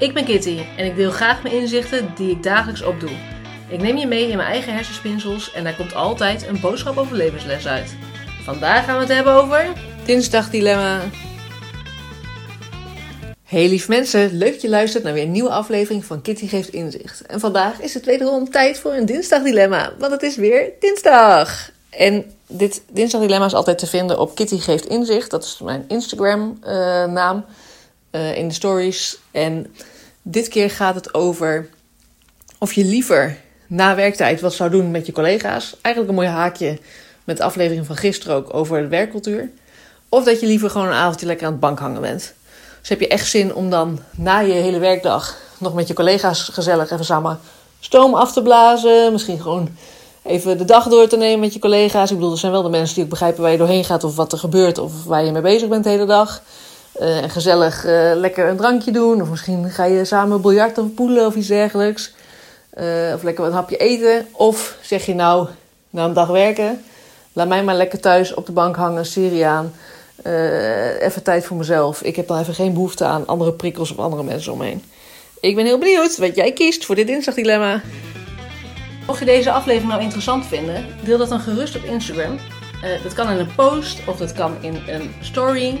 Ik ben Kitty en ik deel graag mijn inzichten die ik dagelijks opdoe. Ik neem je mee in mijn eigen hersenspinsels en daar komt altijd een boodschap over levensles uit. Vandaag gaan we het hebben over Dinsdagdilemma. Hey lief mensen, leuk dat je luistert naar weer een nieuwe aflevering van Kitty Geeft Inzicht. En vandaag is het wederom tijd voor een dinsdagdilemma, want het is weer dinsdag. En dit dinsdagdilemma is altijd te vinden op Kitty Geeft Inzicht, dat is mijn Instagram uh, naam uh, in de stories. En dit keer gaat het over of je liever na werktijd wat zou doen met je collega's. Eigenlijk een mooi haakje met de aflevering van gisteren ook over de werkcultuur. Of dat je liever gewoon een avondje lekker aan het bank hangen bent. Dus heb je echt zin om dan na je hele werkdag nog met je collega's gezellig even samen stoom af te blazen. Misschien gewoon even de dag door te nemen met je collega's. Ik bedoel, er zijn wel de mensen die ook begrijpen waar je doorheen gaat of wat er gebeurt of waar je mee bezig bent de hele dag. Uh, en gezellig uh, lekker een drankje doen. Of misschien ga je samen biljarten of poelen of iets dergelijks. Uh, of lekker wat hapje eten. Of zeg je nou, na een dag werken, laat mij maar lekker thuis op de bank hangen, serie aan. even tijd voor mezelf. Ik heb dan even geen behoefte aan andere prikkels of andere mensen omheen. Ik ben heel benieuwd wat jij kiest voor dit dinsdagdilemma. Mocht je deze aflevering nou interessant vinden, deel dat dan gerust op Instagram. Dat kan in een post of dat kan in een story.